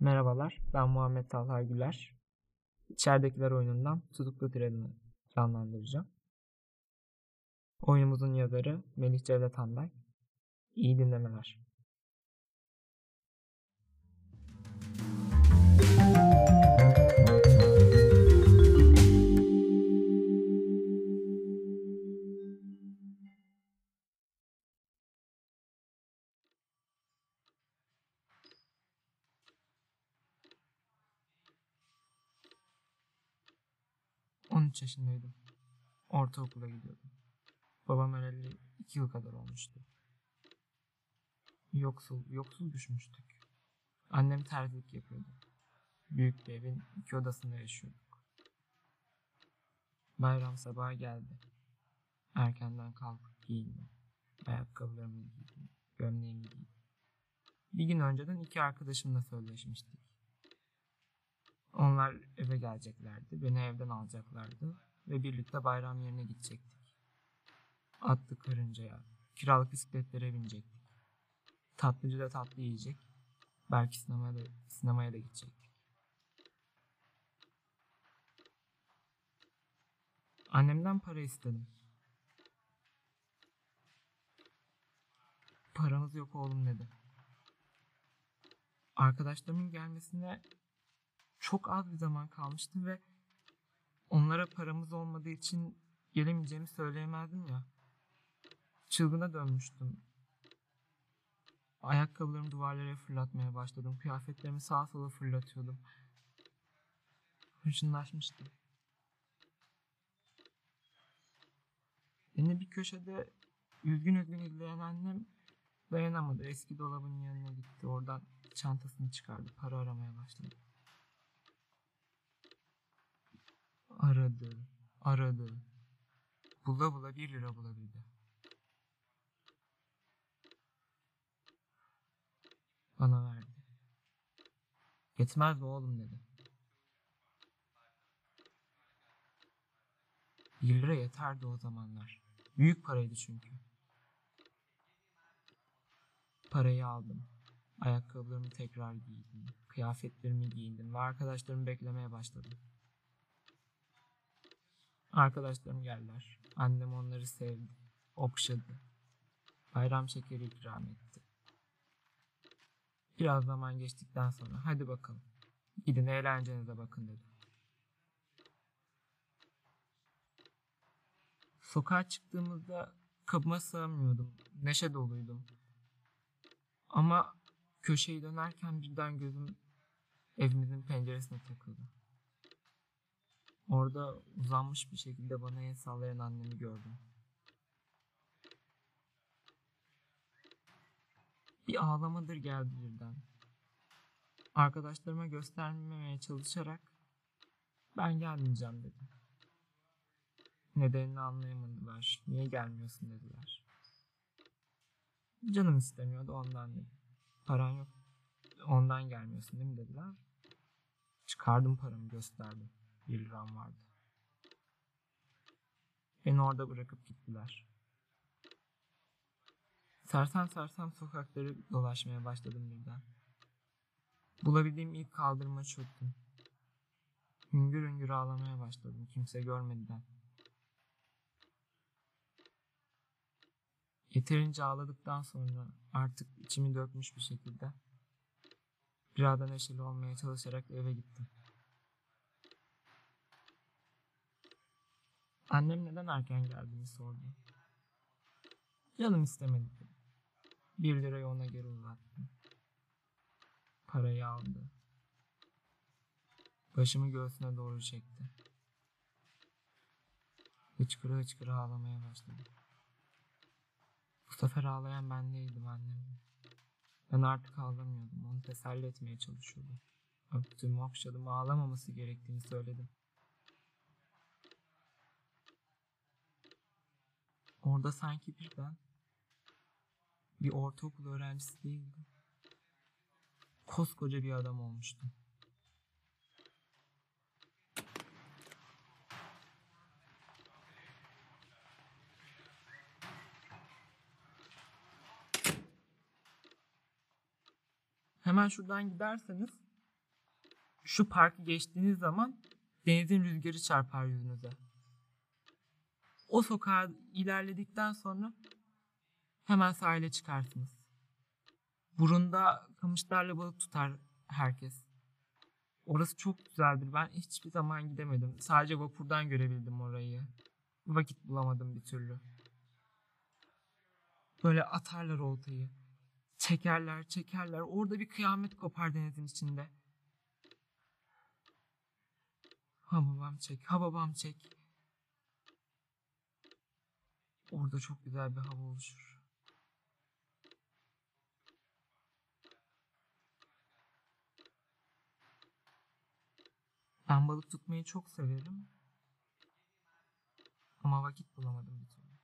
Merhabalar, ben Muhammed Talha Güler. İçeridekiler oyunundan Tutuklu Treni canlandıracağım. Oyunumuzun yazarı Melih Cevdet Handay. İyi dinlemeler. On üç yaşındaydım. Ortaokula gidiyordum. Babam öleli iki yıl kadar olmuştu. Yoksul, yoksul düşmüştük. Annem terzilik yapıyordu. Büyük bir evin iki odasında yaşıyorduk. Bayram sabahı geldi. Erkenden kalkıp giyindim. Ayakkabılarımı giydim. Gömleğimi giydim. Bir gün önceden iki arkadaşımla sözleşmiştik. Onlar eve geleceklerdi. Beni evden alacaklardı. Ve birlikte bayram yerine gidecektik. Atlı karıncaya, kiralık bisikletlere binecektik. Tatlıcı da tatlı yiyecek. Belki sinemaya da, sinemaya da gidecektik. Annemden para istedim. Paramız yok oğlum dedi. Arkadaşlarımın gelmesine çok az bir zaman kalmıştı ve onlara paramız olmadığı için gelemeyeceğimi söyleyemezdim ya. Çılgına dönmüştüm. Ayakkabılarımı duvarlara fırlatmaya başladım. Kıyafetlerimi sağa sola fırlatıyordum. Hırçınlaşmıştım. Beni bir köşede üzgün üzgün izleyen annem dayanamadı. Eski dolabın yanına gitti. Oradan çantasını çıkardı. Para aramaya başladı. Aradı, aradı. Bula bula bir lira bulabildi. Bana verdi. Yetmez mi oğlum dedi. Bir lira yeterdi o zamanlar. Büyük paraydı çünkü. Parayı aldım. Ayakkabılarımı tekrar giydim. Kıyafetlerimi giyindim ve arkadaşlarımı beklemeye başladım. Arkadaşlarım geldiler. Annem onları sevdi. Okşadı. Bayram şekeri ikram etti. Biraz zaman geçtikten sonra hadi bakalım. Gidin eğlencenize bakın dedi. Sokağa çıktığımızda kabıma sığamıyordum. Neşe doluydum. Ama köşeyi dönerken birden gözüm evimizin penceresine takıldı. Orada uzanmış bir şekilde bana el sallayan annemi gördüm. Bir ağlamadır geldi birden. Arkadaşlarıma göstermemeye çalışarak ben gelmeyeceğim dedim. Nedenini anlayamadılar. Niye gelmiyorsun dediler. Canım istemiyordu ondan dedim. Paran yok. Ondan gelmiyorsun değil mi dediler. Çıkardım paramı gösterdim. Bir liram vardı. Beni orada bırakıp gittiler. Sersem sersem sokakları dolaşmaya başladım birden. Bulabildiğim ilk kaldırıma çöktüm. Hüngür hüngür ağlamaya başladım kimse görmeden. Yeterince ağladıktan sonra artık içimi dökmüş bir şekilde da neşeli olmaya çalışarak eve gittim. Annem neden erken geldiğini sordu. Canım istemedi. Bir lirayı ona geri uzattım. Parayı aldı. Başımı göğsüne doğru çekti. Hıçkıra hıçkıra ağlamaya başladı. Bu sefer ağlayan ben değildim annem. Ben artık ağlamıyordum. Onu teselli etmeye çalışıyordum. Öptüm, okşadım, ağlamaması gerektiğini söyledim. Orada sanki birden bir ortaokul öğrencisi değildim. Koskoca bir adam olmuştum. Hemen şuradan giderseniz Şu parkı geçtiğiniz zaman denizin rüzgarı çarpar yüzünüze. O sokağa ilerledikten sonra hemen sahile çıkarsınız. Burunda kamışlarla balık tutar herkes. Orası çok güzeldir. Ben hiçbir zaman gidemedim. Sadece vapurdan görebildim orayı. Vakit bulamadım bir türlü. Böyle atarlar oltayı. Çekerler, çekerler. Orada bir kıyamet kopar denizin içinde. Ha babam çek, ha babam çek. Orada çok güzel bir hava oluşur. Ben balık tutmayı çok severim. Ama vakit bulamadım bir türlü.